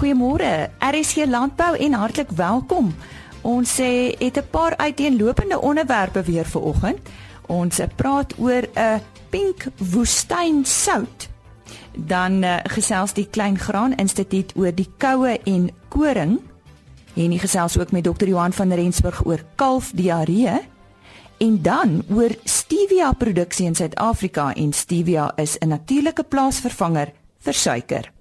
Goeiemôre. RSC Landbou en hartlik welkom. Ons sê het 'n paar uiteenlopende onderwerpe weer vir oggend. Ons praat oor 'n pink woestynsout. Dan uh, gesels die Klein Graan Instituut oor die koue en koring. En hy gesels ook met Dr. Johan van Rensburg oor kalfdiarree. En dan oor stevia produksie in Suid-Afrika en stevia is 'n natuurlike plaasvervanger vir suiker.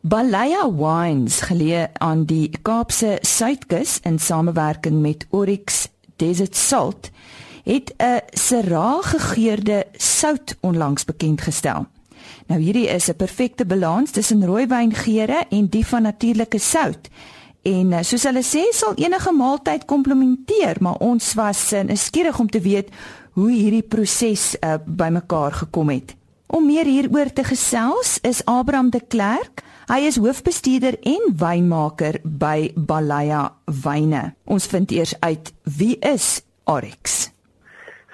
Balaya Wines geleë aan die Kaapse Suidkus in samewerking met Oryx Desert Salt het 'n Syrah gegeurde sout onlangs bekend gestel. Nou hierdie is 'n perfekte balans tussen rooiwyngeure en die van natuurlike sout. En eh, soos hulle sê, sal enige maaltyd komplementeer, maar ons was uh, nuuskierig om te weet hoe hierdie proses uh, bymekaar gekom het. Om meer hieroor te gesels is Abraham de Klerk. Hy is hoofbestuurder en wynmaker by Balaya Wyne. Ons vind eers uit wie is Oryx.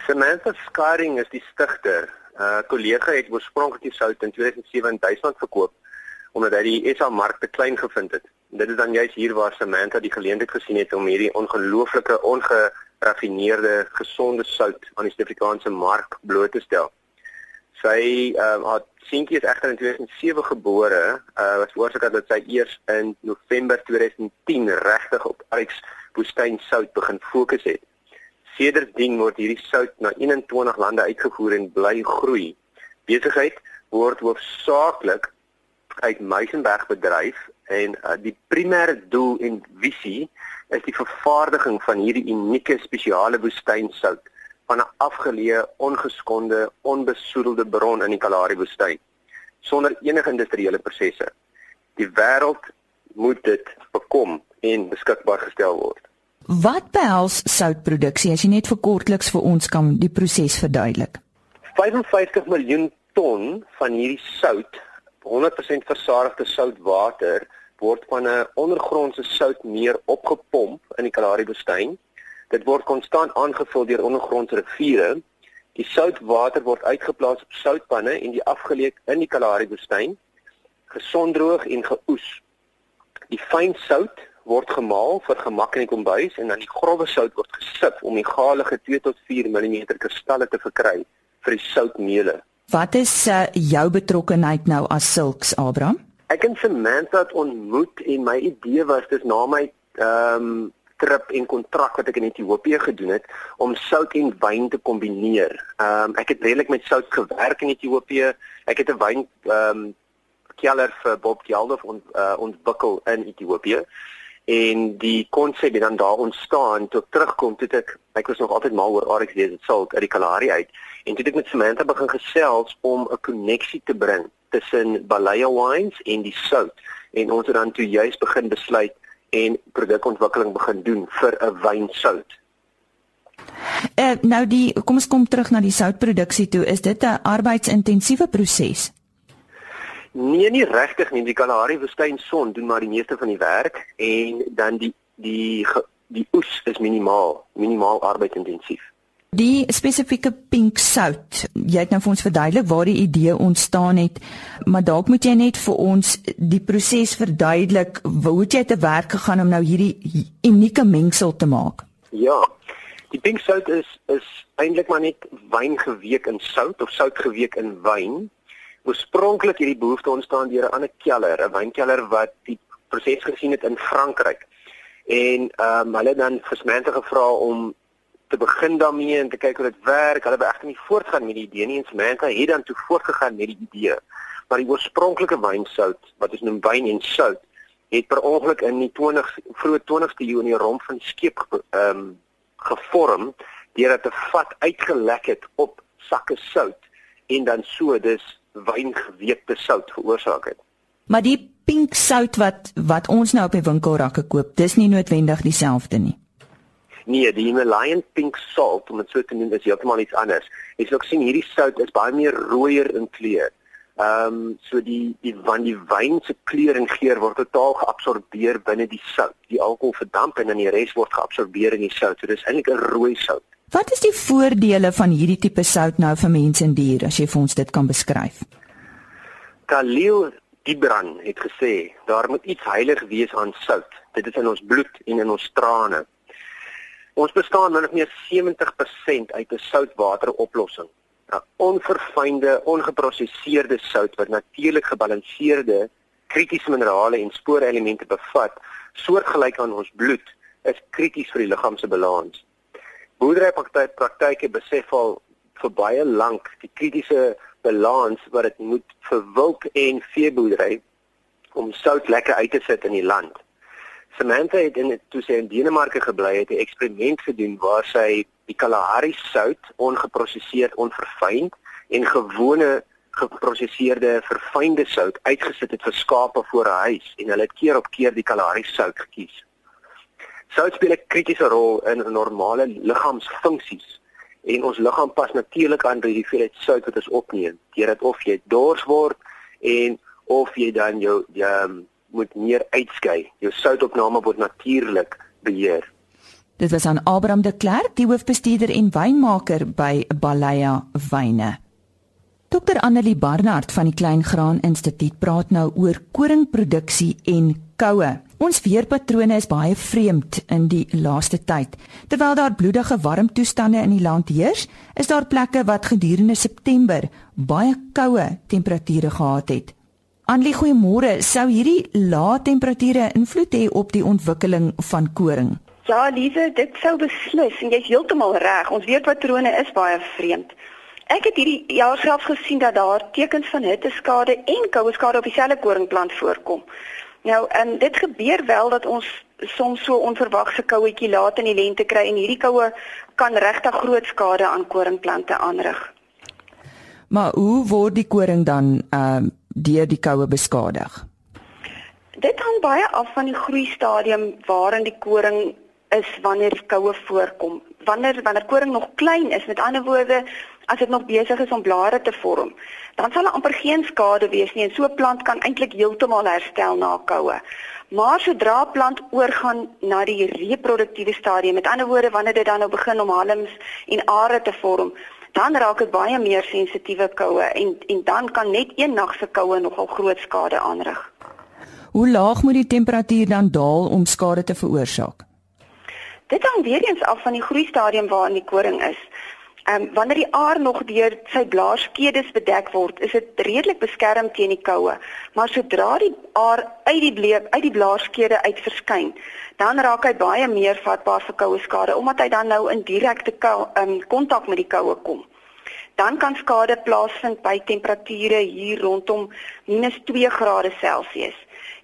Samantha Scaring is die stigter. 'n uh, Kollega het oorspronklik die sout in 2007 in Duitsland verkoop omdat hy die SA mark te klein gevind het. Dit is dan juist hier waar Samantha die geleentheid gesien het om hierdie ongelooflike ongeraffineerde gesonde sout aan die Suid-Afrikaanse mark bloot te stel. Sy uh, haar seentjie is egter in 2007 gebore. Uh was oorsaak dat sy eers in November 2010 regtig op Arix woestyn sout begin fokus het. Sedertdien word hierdie sout na 21 lande uitgevoer en bly groei. Besigheid word hoofsaaklik uit Meisenberg bedryf en uh, die primêre doel en visie is die vervaardiging van hierdie unieke spesiale woestynsout van 'n afgeleë, ongeskonde, onbesoedelde bron in die Kalahari woestyn sonder enige industriële prosesse. Die wêreld moet dit bekom en beskikbaar gestel word. Wat behels soutproduksie as jy net vir kortliks vir ons kan die proses verduidelik? 55 miljoen ton van hierdie sout, 100% versadigde soutwater word van 'n ondergrondse soutmeer opgepomp in die Kalahari woestyn. Dit word konstant aangevul deur ondergrondse riviere. Die soutwater word uitgeplaas op soutpanne en die afgeleek in die Kalahari woestyn, gesondroog en geoes. Die fyn sout word gemaal vir gemak in die kombuis en dan die grouwe sout word gesip om die galige 2 tot 4 mm kristalle te verkry vir die soutmeule. Wat is uh, jou betrokkeheid nou as sulks Abraham? Ek en Samantha het ontmoet en my idee was dis na my ehm um, trip en kontrak wat ek in Ethiopië gedoen het om sout en wyn te kombineer. Ehm um, ek het redelik met sout gewerk in Ethiopië. Ek het 'n wyn ehm um, keller vir Bob Geldof ont, uh, ontwikkel in Ethiopië en die konsep het dan daar ontstaan toe ek terugkom toe ek ek was nog altyd mal oor Arix wees dit sal uit die Kalahari uit en toe ek met Samantha begin gesels om 'n koneksie te bring tussen Balaya wines en die sout en ons het dan toe juis begin besluit en produkontwikkeling begin doen vir 'n wynsout. Uh, nou die kom ons kom terug na die soutproduksie toe is dit 'n arbeidsintensiewe proses. Nee, nie regtig nie. Die Kalahari woestyn son doen maar die meeste van die werk en dan die die die oes is minimaal, minimaal arbeidsintensief. Die spesifieke pink sout. Jy het nou vir ons verduidelik waar die idee ontstaan het, maar dalk moet jy net vir ons die proses verduidelik. Hoe het jy te werk gegaan om nou hierdie unieke mengsel te maak? Ja. Die pink sout is is eintlik maar net wyn geweek in sout of sout geweek in wyn oorspronklik hierdie behoefte ontstaan deur 'n ander keller, 'n wynkeller wat die proses gesien het in Frankryk. En ehm um, hulle dan gesmente gevra om te begin daarmee en te kyk hoe dit werk. Hulle wou egter nie voortgaan met die idee nie en Samantha het dan toe voortgegaan met die idee. Maar die oorspronklike wynsout, wat ons noem wyn en sout, het per ongeluk in die 20 vroeë 20ste eeu in die romp van skep ehm um, gevorm deurdat 'n vat uitgelek het op sakke sout en dan so dis wyngeweekte sout veroorsaak het. Maar die pink sout wat wat ons nou op die winkelrakke koop, dis nie noodwendig dieselfde nie. Nee, die Himalayan pink salt, om dit so te noem, is heeltemal iets anders. Jy sal sien hierdie sout is baie meer rooier in kleur. Ehm um, so die die van die wyn se kleur en geur word totaal geabsorbeer binne die sout. Die alkohol verdamp en dan die res word geabsorbeer in die sout. So dis eintlik 'n rooi sout. Wat is die voordele van hierdie tipe sout nou vir mense en diere as jy vir ons dit kan beskryf? Khalil Gibran het gesê, daar moet iets heilig wees aan sout. Dit is in ons bloed en in ons trane. Ons bestaan min of meer 70% uit 'n soutwateroplossing. 'n Onverfynde, ongeprosesseerde sout wat natuurlik gebalanseerde kritiese minerale en spoorelemente bevat, soortgelyk aan ons bloed, is krities vir die liggaam se balans. Boerderypraktyke besef al vir baie lank die kritiese balans wat dit moet vir wilk en veeboerdery om sout lekker uit te sit in die land. Samantha het in toe sy in Denemarke gebly het 'n eksperiment gedoen waar sy die Kalahari sout ongeprosesseerd, onverfyn en gewone geprosesseerde verfynde sout uitgesit het vir skape voor 'n huis en hulle het keer op keer die Kalahari sout gekies. Sout speel 'n kritiese rol in normale liggaamsfunksies en ons liggaam pas natuurlik aan by die hoeveelheid sout wat ons opneem. Deurdat of jy dors word en of jy dan jou um, moet meer uitskei. Jou soutopname word natuurlik beheer. Dit was aan Abraham de Klerk, die hoofbestuurder en wynmaker by Balaya Wyne. Dr Annelie Barnard van die Klein Graan Instituut praat nou oor koringproduksie en koue. Ons weerpatrone is baie vreemd in die laaste tyd. Terwyl daar bloedige warm toestande in die land heers, is daar plekke wat gedurende September baie koue temperature gehad het. Anlie, goeiemôre. Sou hierdie lae temperature invloed hê op die ontwikkeling van koring? Ja, Lize, dit sou beslis en jy's heeltemal reg. Ons weerpatrone is baie vreemd. Ek het hierdie jaar self gesien dat daar tekens van hitteskade en koue skade op dieselfde koringplant voorkom. Nou, en dit gebeur wel dat ons soms so onverwagse kouetjie laat in die lente kry en hierdie koue kan regtig groot skade aan koringplante aanrig. Maar hoe word die koring dan ehm uh deur die koue beskadig? Dit hang baie af van die groei stadium waarin die koring is wanneer koue voorkom. Wanneer wanneer koring nog klein is, met ander woorde, as dit nog besig is om blare te vorm, dan sal daar amper geen skade wees nie en so 'n plant kan eintlik heeltemal herstel na koue. Maar sodra plant oorgaan na die reproduktiewe stadium, met ander woorde wanneer dit dan nou begin om halms en are te vorm, dan raak dit baie meer sensitiewe koue en en dan kan net een nag se koue nogal groot skade aanrig. Hoe laag moet die temperatuur dan daal om skade te veroorsaak? Dit hang weer eens af van die groei stadium waarin die koring is. Ehm um, wanneer die aar nog deur sy blaarskedes bedek word, is dit redelik beskerm teen die koue. Maar sodra die aar uit die bleek uit die blaarskede uit verskyn, dan raak hy baie meer vatbaar vir koue skade omdat hy dan nou in direkte um, kontak met die koue kom. Dan kan skade plaasvind by temperature hier rondom -2 grade Celsius.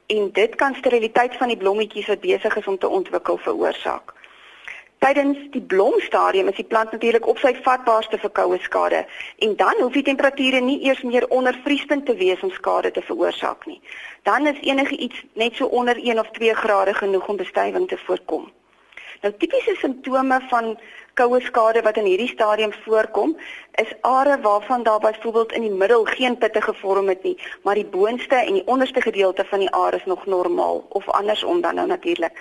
En dit kan steriliteit van die blommetjies wat besig is om te ontwikkel veroorsaak. Tydens die blomstadium is die plant natuurlik op sy vatbaarste vir koue skade en dan hoef die temperature nie eers meer onder vriespunt te wees om skade te veroorsaak nie. Dan is enige iets net so onder 1 of 2 grade genoeg om bestuiving te voorkom. Nou tipiese simptome van koue skade wat in hierdie stadium voorkom, is are waarvan daar byvoorbeeld in die middel geen pitte gevorm het nie, maar die boonste en die onderste gedeelte van die are is nog normaal of andersom dan nou natuurlik.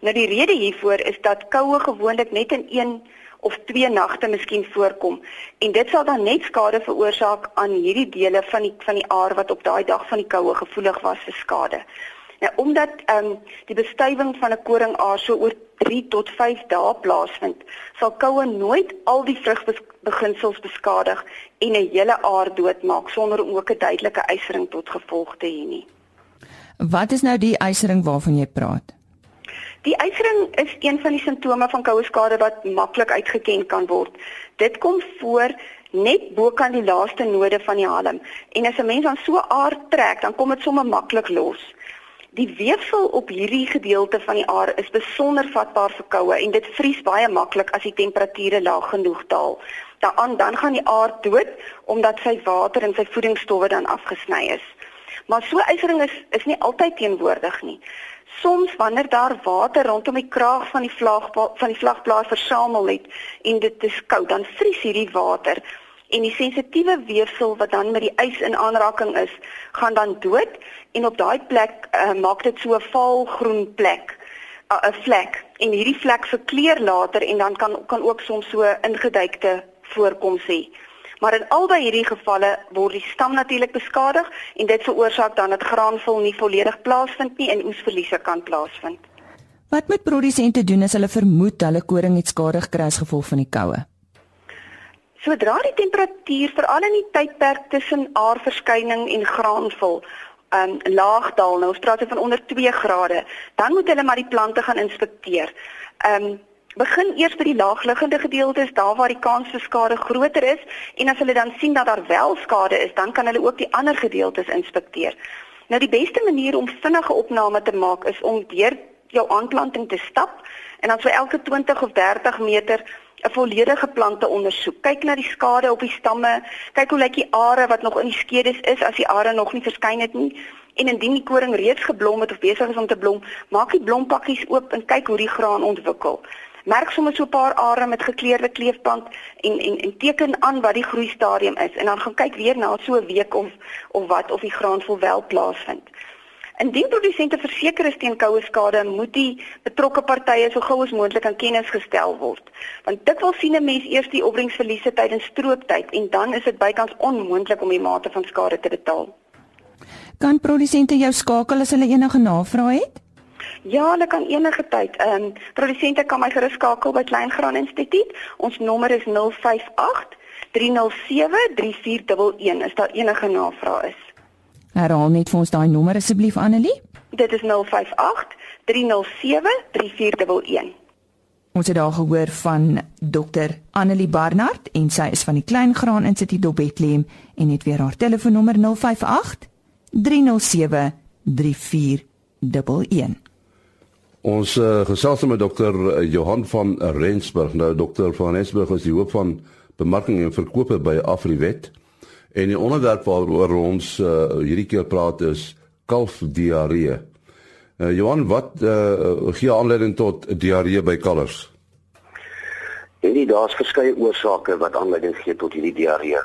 Nou die rede hiervoor is dat koue gewoonlik net in een of twee nagte miskien voorkom en dit sal dan net skade veroorsaak aan hierdie dele van die van die aar wat op daai dag van die koue gevoelig was vir skade. Nou omdat ehm um, die bestuiving van 'n koringaar so oor 3 tot 5 dae plaasvind, sal koue nooit al die vrugbeginsels beskadig en 'n hele aar doodmaak sonder om ook 'n duidelike eisering tot gevolg te hê nie. Wat is nou die eisering waarvan jy praat? Die eisering is een van die simptome van koue skade wat maklik uitgeken kan word. Dit kom voor net bo kan die laaste node van die halm en as 'n mens dan so aard trek, dan kom dit sommer maklik los. Die weefsel op hierdie gedeelte van die aar is besonder vatbaar vir koue en dit vries baie maklik as die temperature laag genoeg daal. Dan dan gaan die aar dood omdat sy water en sy voedingsstowwe dan afgesny is. Maar so eisering is is nie altyd teenwoordig nie. Soms wanneer daar water rondom die kraag van die vlag van die vlagplaas versamel het en dit is koud, dan vries hierdie water en die sensitiewe weefsel wat dan met die ys in aanraking is, gaan dan dood en op daai plek uh, maak dit so 'n vaalgroen plek, eh, 'n uh, vlek en hierdie vlek verkleur later en dan kan kan ook soms so ingeduikte voorkoms hê. Maar in albei hierdie gevalle word die stam natuurlik beskadig en dit veroorsaak dan dat graanvol nie volledig plaasvind nie en oesverliese kan plaasvind. Wat moet produsente doen as hulle vermoed hulle koring het skade gekry as gevolg van die koue? Sodra die temperatuur veral in die tydperk tussen aardverskyning en graanvol um laag daal, nou ons praat van onder 2 grade, dan moet hulle maar die plante gaan inspekteer. Um begin eers by die laagliggende gedeeltes, daar waar die kans vir skade groter is en as hulle dan sien dat daar wel skade is, dan kan hulle ook die ander gedeeltes inspekteer. Nou die beste manier om vinnige opname te maak is om deur jou aanplanting te stap en dan vir elke 20 of 30 meter 'n volledige plante ondersoek. Kyk na die skade op die stamme, kyk hoe lyk die are wat nog in die skedes is as die are nog nie verskyn het nie. En indien die koring reeds geblom het of besig is om te blom, maak die blompakkies oop en kyk hoe die graan ontwikkel. Merk sommer so 'n paar are met gekleurde kleefband en en en teken aan wat die groei stadium is en dan gaan kyk weer na so 'n week of of wat of die graan vol wel plaasvind. Indien produsente verseker is teen koue skade, moet die betrokke partye so gou as moontlik aan kennis gestel word. Want dit wil sien 'n mens eers die opbrengsverliese tydens strooptyd en dan is dit bykans onmoontlik om die mate van skade te betaal. Kan produsente jou skakel as hulle enige navrae het? Ja, hulle kan enige tyd. Ehm um, produsente kan my gerus skakel by Kleingraan Instituut. Ons nommer is 058 307 3411 as daar enige navrae is. Herhaal net vir ons daai nommer asseblief Annelie. Dit is 058 307 3411. Ons het daar gehoor van Dr Annelie Barnard en sy is van die Klein Graan Instituut op Bethlehem en het weer haar telefoonnommer 058 307 3411. Ons uh, gesels met dokter uh, Johan van Rensburg. Nou dokter van Rensburg is die hoof van bemarking en verkope by Afriwet. En die onderwerp waaroor ons uh, hierdie keer praat is kalfdiarree. Uh, Johan, wat uh, gee aanleiding tot diarree by kalvers? En daar's verskeie oorsake wat aanleiding gee tot hierdie diarree.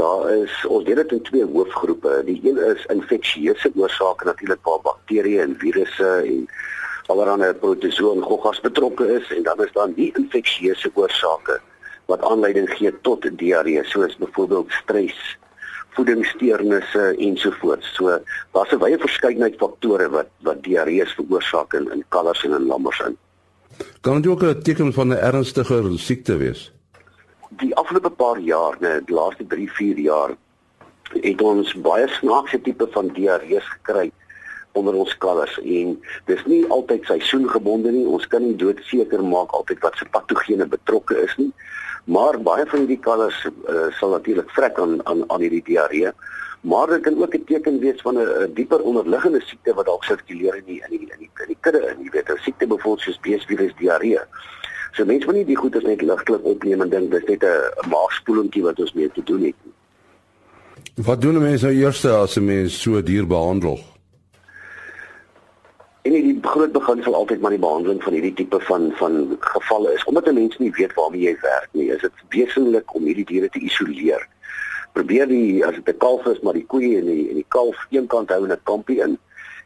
Daar is ons deel dit in twee hoofgroepe. Die een is infeksieuse oorsake natuurlik waar bakterieë en virusse en allerlei protozoa en goggas betrokke is en dan is daar nie infeksieuse oorsake wat aanleiding gee tot diarree soos byvoorbeeld stres, voedingssteurnisse ensovoorts. So daar's 'n wye verskeidenheid faktore wat wat diarree veroorsaak in, in kalvers en in lammers in. Kan dit ook 'n teken van 'n ernstiger siekte wees? Die afgelope paar jaar, nee, die laaste 3, 4 jaar het ons baie snaakse tipe van diarree gekry onder ons kalvers en dis nie altyd seisoengebonde nie. Ons kan nie doodseker maak altyd wat se patogene betrokke is nie. Maar baie van die kalvers uh, sal natuurlik vrek aan aan aan hierdie diarree. Maar dit kan ook 'n teken wees van 'n dieper onderliggende siekte wat dalk sirkuleer in die in die in die, in die kudde in, jy weet, 'n siekte byvoorbeeld soos beesvirus diarree. So mense moet nie die goeie net ligtelik opneem en dink dis net 'n maagspoelingkie wat ons mee te doen het. Wat doen mense nou eers as 'n mens so dier behandel? En die groot beginsel altyd maar die behandeling van hierdie tipe van van gevalle is omdat 'n mens nie weet waarmee jy werk nie, is dit wesentlik om hierdie diere te isoleer. Probeer die as dit 'n kalf is, maar die koeie en die en die kalf eenkant hou in 'n kampie in.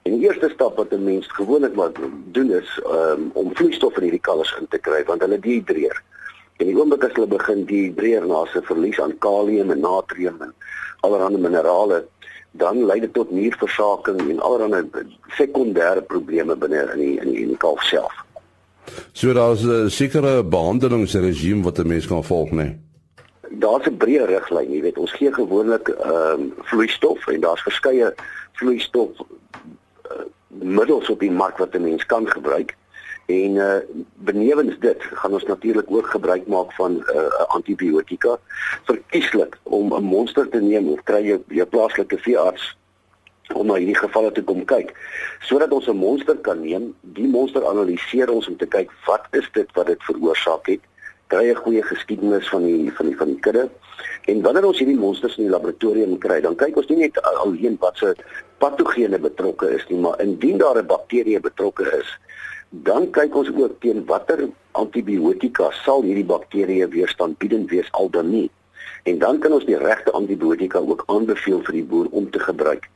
En die eerste stap wat 'n mens gewoonlik moet doen is um, om vloeistof in hierdie kalvers in te kry want hulle dehydreer. En die oomblik as hulle begin dehydreer na 'n verlies aan kalium en natrium en allerlei minerale dan lei dit tot nierversaking en allerlei sekondêre probleme binne in die in die, in die kalf self. So daar's 'n sekere behandelingsregime wat 'n mens kan volg, né? Nee? Daar's 'n breë riglyn, jy weet, ons gee gewoonlik ehm um, vloeistof en daar's verskeie vloeistof uh, middels op die mark wat 'n mens kan gebruik. En uh benewens dit gaan ons natuurlik ook gebruik maak van uh antibiotika verkieslik om 'n monster te neem of kry jy 'n plaaslike veearts om na hierdie gevalle te kom kyk sodat ons 'n monster kan neem, die monster analiseer ons om te kyk wat is dit wat dit veroorsaak het, kry 'n goeie geskiedenis van die van die van die kudde. En wanneer ons hierdie monsters in die laboratorium kry, dan kyk ons nie net alleen wat se patogene betrokke is nie, maar indien daar 'n bakterie betrokke is, dan kyk ons ook teen watter antibiotika sal hierdie bakterieë weerstandbiedend wees al dan nie. En dan kan ons die regte antibiotika ook aanbeveel vir die boer om te gebruik.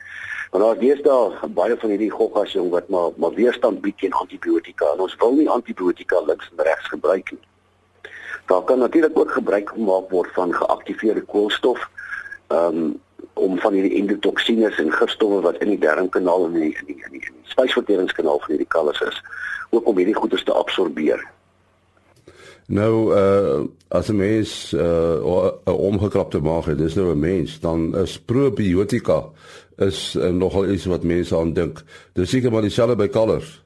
Want daar is daar baie van hierdie goggas jong wat maar maar weerstand bied teen antibiotika en ons wil nie antibiotika links en regs gebruik nie. Daar kan natuurlik ook gebruik gemaak word van geaktiveerde koolstof um, om van hierdie endotoksines en gifstowwe wat in die darmkanaal en in die in die, die, die spysverteringskanaal van hierdie kalvers is, ook om hierdie goeders te absorbeer. Nou uh as 'n mens uh 'n omgekrapte maag het, dis nou 'n mens, dan is probiotika is uh, nogal iets wat mense aan dink. Dis seker maar dieselfde by kalvers.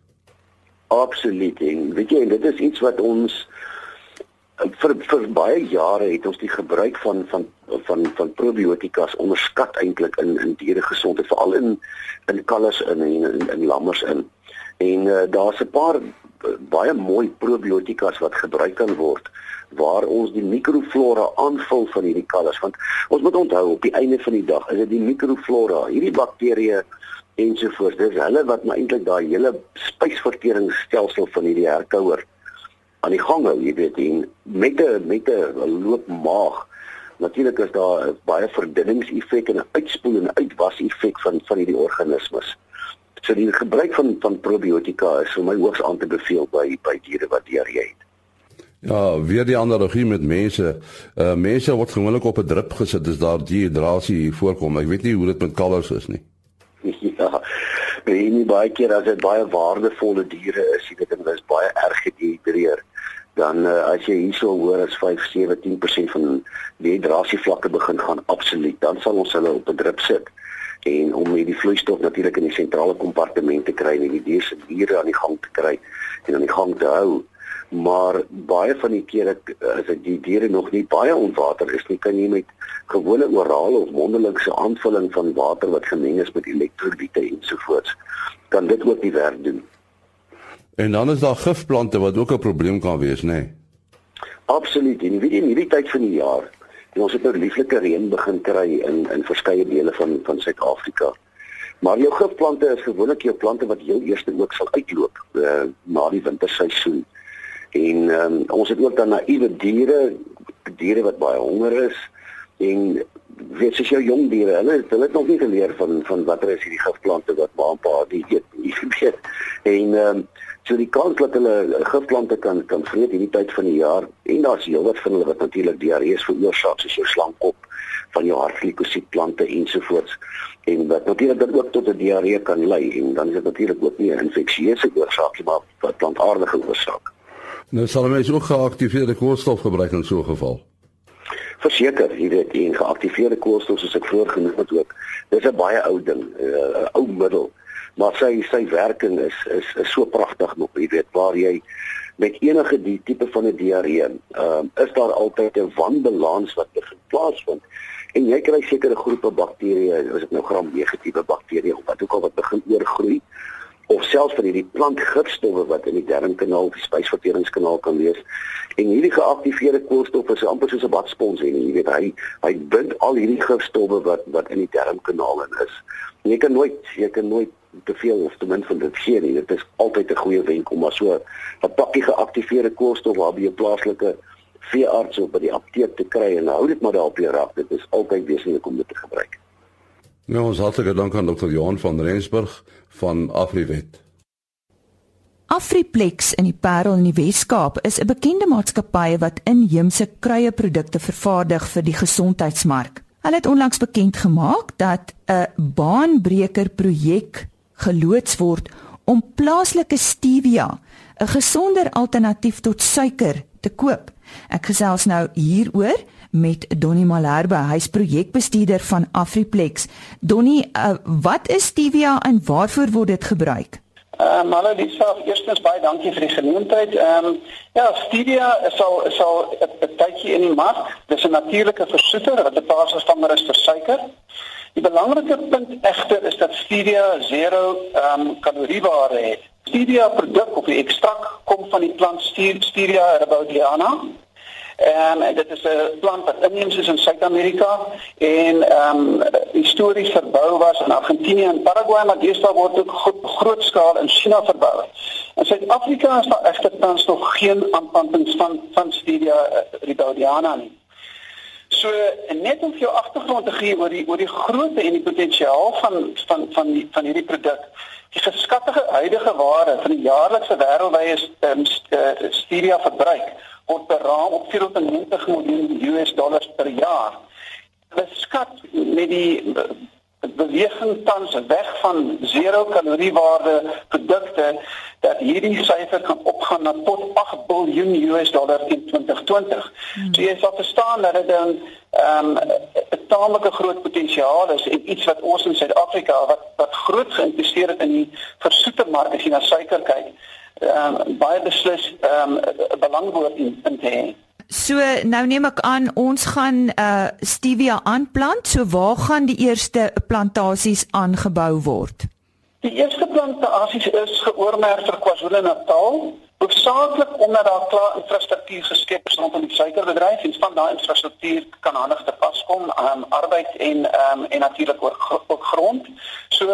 Absoluut. En weet jy, dit is iets wat ons vir vir baie jare het ons die gebruik van van van van probiotikas onderskat eintlik in in dieregesondheid, veral in in kalvers in en in, in lammers in. En uh, daar's 'n paar baie mooi probiotikas wat gebruik kan word waar ons die mikroflora aanvul van hierdie kalvers want ons moet onthou op die einde van die dag is dit die mikroflora hierdie bakterieë ensovoorts dis hulle wat maar eintlik daai hele spysverteringsstelsel van hierdie herkouer aan die gang hou jy weet en met 'n met 'n loop maag natuurlik is daar baie verdunningseffek en 'n uitspoel en uitwas effek van van hierdie organismes So die gebruik van van probiotika is vir my hoogs aan te beveel by by diere wat diarree het. Ja, weer die analogie met mense. Uh mense word gewoonlik op 'n drip gesit as daar dehydrasie voorkom. Ek weet nie hoe dit met kalvers is nie. Ja. Baie baie keer as dit baie waardevolle diere is, jy weet hulle is baie erg gedehidreer dan uh, as jy hierso hoor as 5 7 10% van die hydrasie vlakke begin gaan absoluut dan sal ons hulle op 'n drip sit en om hierdie vloeistof natuurlik in die sentrale kompartement te kry en die dier se diere aan die gang te kry en aan die gang te hou. Maar baie van die kere as dit die diere nog nie baie ontwater is nie, kan jy met gewone orale of mondelingse aanvulling van water wat gemeng is met elektrolyte ensovoorts kan dit ook die werk doen. En dan is daar gifplante wat ook 'n probleem kan wees, nê? Nee? Absoluut. En weet jy in hierdie tyd van die jaar En ons het nou lieflike reën begin kry in in verskeie dele van van Suid-Afrika. Maar jou gifplante is gewoonlik jou plante wat heel eers ook sal uitloop uh, na die winterseisoen. En um, ons het ook dan naïewe diere, diere wat baie honger is en weet as jou jong diere, hulle hulle het nog nie geleer van van watter is hierdie gifplante wat ma en pa die eet nie weet. En ehm um, So die kans dat hulle gifplante kan kan vreet hierdie tyd van die jaar en daar's heelwat van hulle wat natuurlik diarree veroorsaak soos jou slangkop van jou hartglikosiedplante ensovoorts en wat natuurlik dan ook tot 'n diarree kan lei en dan is dit natuurlik ook nie 'n infeksieuse oorsaak nie maar 'n plantaardige oorsaak. Nou sal mense ook geaktiveerde koolstof gebruik in so 'n geval. Verseker, jy weet, en geaktiveerde koolstof soos ek voorgenoem het ook. Dis 'n baie ou ding, 'n ou middel maar sy sy werking is is is so pragtig nog jy weet waar jy met enige die tipe van 'n diarree ehm um, is daar altyd 'n wanbalans wat begin plaasvind. En jy kry sekere groepe bakterieë as dit nou gram negatiewe bakterieë of wat ook al wat begin oorgroei of selfs van hierdie plantgifstowwe wat in die darmkanaal die spysverteringskanaal kan wees. En hierdie geaktiveerde koolstof is amper soos 'n badspons en jy weet hy hy bind al hierdie gifstowwe wat wat in die darmkanaal in is. En jy kan nooit jy kan nooit te veel of te min van dit gee nie. Dit is altyd 'n goeie wenk om maar so 'n pakkie geaktiveerde koolstof waar by 'n plaaslike veearts of by die apteek te kry en hou dit maar daar op jou rak. Dit is altyd wesentlik om dit te gebruik. Ja, ons hartlike dank aan Dr. Johan van Rensburg van Afriwet. Afriplex in die Parel in die Wes-Kaap is 'n bekende maatskappy wat inheemse kruieprodukte vervaardig vir die gesondheidsmark. Hulle het onlangs bekend gemaak dat 'n baanbreker projek geloods word om plaaslike stevia, 'n gesonder alternatief tot suiker, te koop. Ek gesels nou hieroor met Donnie Malherbe, hy's projekbestuurder van Afriplex. Donnie, uh, wat is stevia en waarvoor word dit gebruik? Ehm um, hallo Lisa, eerstens baie dankie vir die geleentheid. Ehm um, ja, stevia sal sal 'n tydjie in die mark. Dis 'n natuurlike versoeter wat 'n basisvanger is vir suiker. Die belangrike punt egter is dat stevia 0 ehm um, kaloriewaarde het. Stevia produk of die ekstrak kom van die plant Stevia rhabaudiana Ehm um, dit is 'n plant wat inheems is in Suid-Amerika en ehm um, histories verbou was in Argentinië en Paraguay, maar deesdae word ook groot, groot skaal in China verbou. In Suid-Afrika is daar egter tans nog geen aanplantings van van Stevia uh, ribaudiana nie. So net om jou agtergrond te gee oor die oor die grootte en die potensiaal van van van die, van hierdie produk. Die geskatte huidige waarde van die jaarlikse wêreldwye um, stevia verbruik word beraam op 490 miljoen US dollars per jaar. Hulle skat met die beweging tans weg van 0 kaloriewaarde produkte dat hierdie syfer kan opgaan na tot 8 miljard US dollar in 2020. Hmm. So jy sal verstaan dat dit dan ehm um, 'n tamelike groot potensiaal is en iets wat ons in Suid-Afrika wat wat groot geïnvesteer het in die versoete mark as jy na suiker kyk, ehm um, baie beslis ehm um, belang word in in te hê. So nou neem ek aan ons gaan uh stevia aanplant. So waar gaan die eerste plantasies aangebou word? Die eerste plantasies is geoormerk vir KwaZulu-Natal hoofsaaklik omdat daar klaar infrastruktuur geskep is rondom die suikerbedryf en van daai infrastruktuur kan handig te pas kom aan um, arbeid en um, en natuurlik ook ook grond. So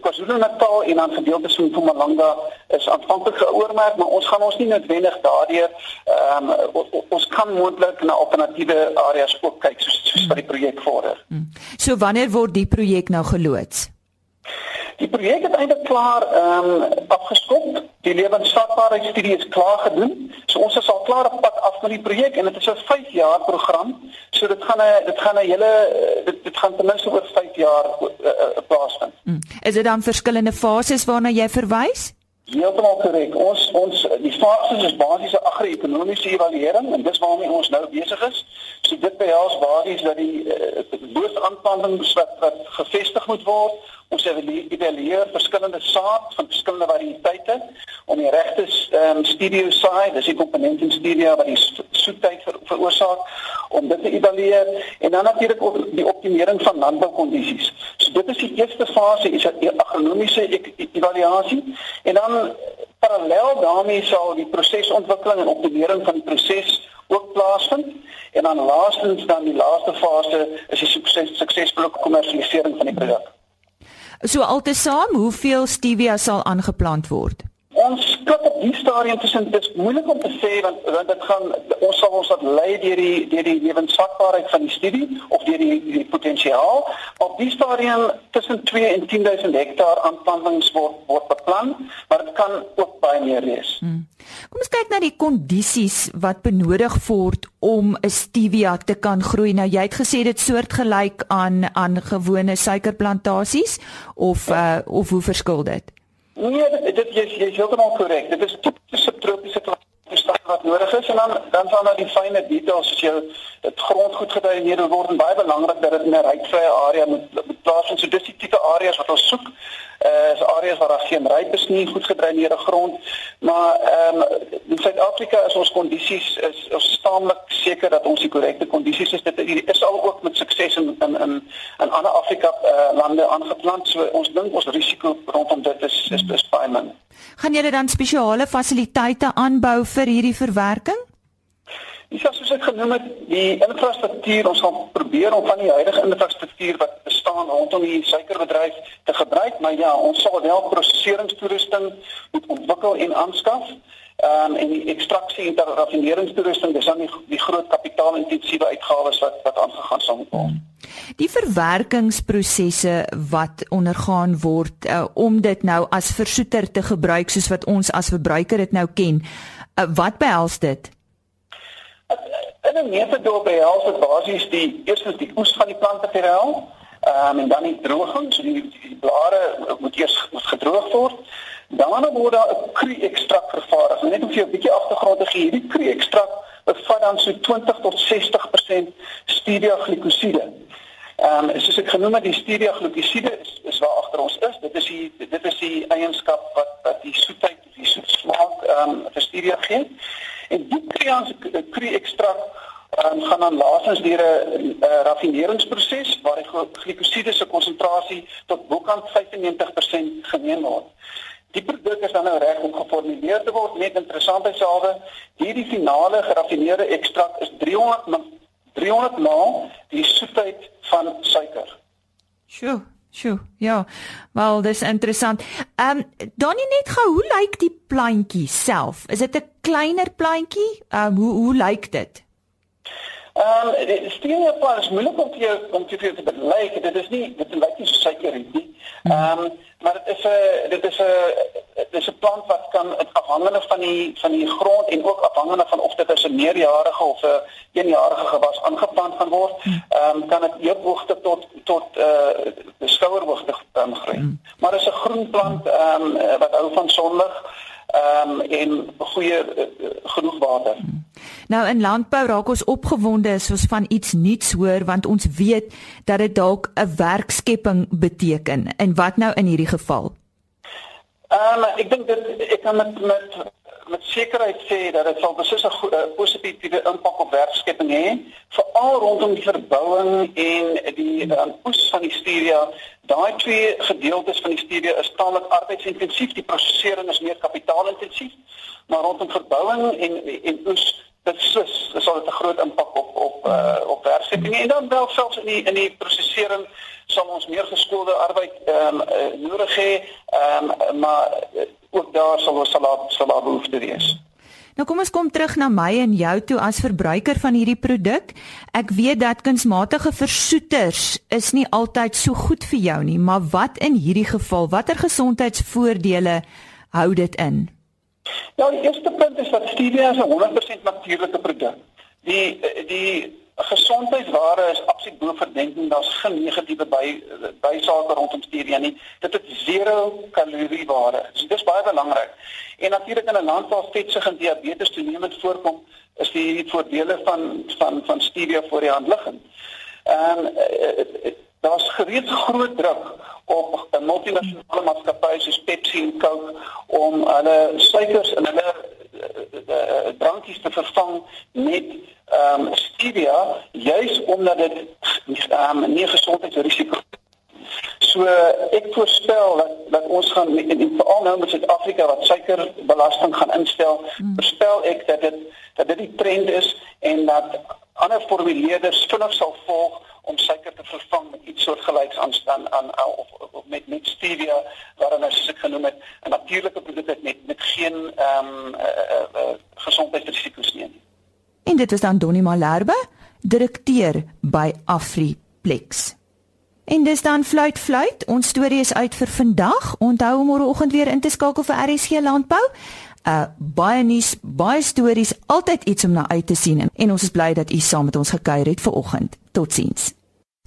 KwaZulu-Natal en dan gedeeltes van Mpumalanga is aanvanklik geoormerk, maar ons gaan ons nie noodwendig daardeur ehm um, ons kan moontlik na alternatiewe areas ook kyk soos soos wat die projek vorder. Hmm. So wanneer word die projek nou geloods? Die projek het eintlik klaar ehm um, afgeskop. Die lewensvatbaarheidstudie is klaar gedoen. So ons is al klaar op pad af met die projek en dit is 'n 5 jaar program. So dit gaan 'n dit gaan 'n hele dit, dit gaan ten minste oor 5 jaar uh, uh, plaasvind. Hmm. Is dit dan verskillende fases waarna jy verwys? Heeltemal korrek. Ons ons die fases is basiese agro-ekonomiese evaluering en dis waarmee ons nou besig is. So dit behels basies dat die uh, boosaanplanting wat wat gevestig moet word ons evalueer verskillende saad van verskillende variëteite om die regte um, studio side, dis die komponent in studio wat die soetheid ver, veroorsaak om dit te evalueer en dan natuurlik ook die optimering van landboukondisies. So dit is die eerste fase is 'n agronomiese e-, e evaluasie en dan parallel daarmee sal die prosesontwikkeling en optimering van die proses ook plaasvind en dan laastens dan die laaste fase is die sukses suksesvolle kommersialisering van die produk. So altesaam, hoeveel stevia sal aangeplant word? Ons kyk op die stadium tussen dit is moeilik om te sê want want dit gaan ons sal ons dat lei deur die deur die lewensvatbaarheid van die studie of deur die die potensiaal op die stadium tussen 2 en 10000 hektaar aanplantings word word beplan maar dit kan ook baie meer wees. Hmm. Kom ons kyk na die kondisies wat benodig word om 'n stevia te kan groei. Nou jy het gesê dit soortgelyk aan aan gewone suikerplantasies of uh, of hoe verskil dit? Nee, dit dit jy is heeltemal korrek. Dit is tipiese tropiese toestande wat nodig is en dan dan sal nou die fynne details as jy dit grondgoed gedreineer word en baie belangrik dat dit in 'n rykvrye area moet plaasvind. So dis die tipe areas wat ons soek uh, is areas waar daar geen ryp is nie, goed gedreineerde grond. Maar ehm um, in Suid-Afrika is ons kondisies is ons staamlik seker dat ons die korrekte kondisies is. Dit is al ook met sukses in in in, in ander Afrika uh, lande aangeplant. So ons dink ons risiko rondom dit is is, is baie min. Gaan julle dan spesiale fasiliteite aanbou vir hierdie verwerking? Dis soos ek genoem het, die infrastruktuur, ons gaan probeer om van die huidige infrastruktuur wat bestaan rondom die suikerbedryf te gebruik, maar ja, ons sal wel proseseringstoerusting moet ontwikkel en aanskaf. Ehm um, en die ekstraksie en raffineringstoerusting, dis dan die, die groot kapitaalintensiewe uitgawes wat wat aangegaan sal moet word. Die verwerkingsprosesse wat ondergaan word uh, om dit nou as versoeter te gebruik soos wat ons as verbruiker dit nou ken, uh, wat behels dit? In 'n metode behels dit basies die eerstens die oes van die plante ehm um, en dan die droging, so die, die blare moet eers gedroog word. Daarna word daar 'n kru ekstrak vervaardig. Net om vir jou 'n bietjie agtergrond te gee, hierdie kru ekstrak bevat dan so 20 tot 60% stevia glikosiede. Ehm um, soos ek genoem het, die stevia glikosiede is, is waar agter ons is. Dit is die dit is die eienskap wat wat die soetheid, die soet smaak ehm um, vir stevia gee. En die kreans kry ekstrak um, gaan dan laasens deur 'n raffineringsproses waar die glikosiede se konsentrasie tot bokant 95% geneem word. Die produk is dan nou reg om geformuleer te word net interessantheidshalwe hierdie finale geraffineerde ekstrak is 300 300 maal die soetheid van suiker. Sjoe, Sjoe, ja. Wel, dis interessant. Ehm um, dan net gou, hoe lyk die plantjie self? Is dit 'n kleiner plantjie? Ehm um, hoe hoe lyk dit? Ehm um, stevia plant is moeilik om te om te te belyk. Dit is nie dit lyk nie so suiker nie. Ehm um, maar dit is 'n dit is 'n dit is 'n plant wat kan afhangende van die van die grond en ook afhangende van of dit 'n meerjarige of 'n eenjarige gewas aangeplant gaan word, ehm um, kan dit eethoogte tot tot eh uh, skouerhoogte um, groei. Hmm. Maar dit is 'n groen plant ehm um, wat hou van sonlig ehm um, en goeie uh, genoeg water. Nou in landbou raak ons opgewonde as ons van iets nuuts hoor want ons weet dat dit dalk 'n werkskepping beteken. En wat nou in hierdie geval? Ehm um, ek dink dit ek kan met met met sekerheid sê dat dit sal beslis 'n positiewe impak op werkskepping hê, veral rondom die verbouing en die um, oes van die stevia. Daai twee gedeeltes van die stevia is taamlik arbeidsintensief, die prosesering is meer kapitaalintensief, maar rondom verbouing en en oes sus sal dit 'n groot impak op op uh, op werkskepping en dan wel selfs in die in die prosesering sal ons meer geskoolde arbeid ehm um, nodig hê ehm um, maar ook daar sal ons sal sal daar behoefte wees. Nou kom ons kom terug na my en jou toe as verbruiker van hierdie produk. Ek weet dat kunsmatige versoeters is nie altyd so goed vir jou nie, maar wat in hierdie geval, watter gesondheidsvoordele hou dit in? Ja, die eerste punt is dat stevia 'n 100% natuurlike produk. Die die gesondheidsware is absoluut bo verdenking. Daar's geen negatiewe by bysake rondom stevia nie. Dit het 0 kaloriewaarde. So dis baie belangrik. En natuurlik in 'n land waar vetsug en diabetes toenemend voorkom, is die voordele van van van stevia voor die hand liggend. Ehm um, daar's gereeds groot druk op 'n multinasjonale maatskappye soos Pepsi en Coke om hulle suikers in hulle uh, drankies te vervang met ehm um, stevia juis omdat dit ehm um, nie gesondheidsrisiko So ek voorspel dat dat ons gaan en, en veral nou met Suid-Afrika wat suikerbelasting gaan instel, hmm. voorspel ek dat dit dat dit die trend is en dat ander formuleerders vinnig sal volg om suiker te vervang met iets soortgelyks aan aan aan of, of met met stevia waarin as ek genoem het 'n natuurlike produk het met met geen ehm um, uh, uh, uh, gesondheidsrisiko's nie. En dit is dan Donnie Malherbe, direkteur by Afriplex. En dis dan fluit fluit. Ons storie is uit vir vandag. Onthou om môreoggend weer in te skakel vir RSG Landbou. Uh baie nuus, baie stories, altyd iets om na uit te sien en ons is bly dat u saam met ons gekuier het vanoggend. Totsiens.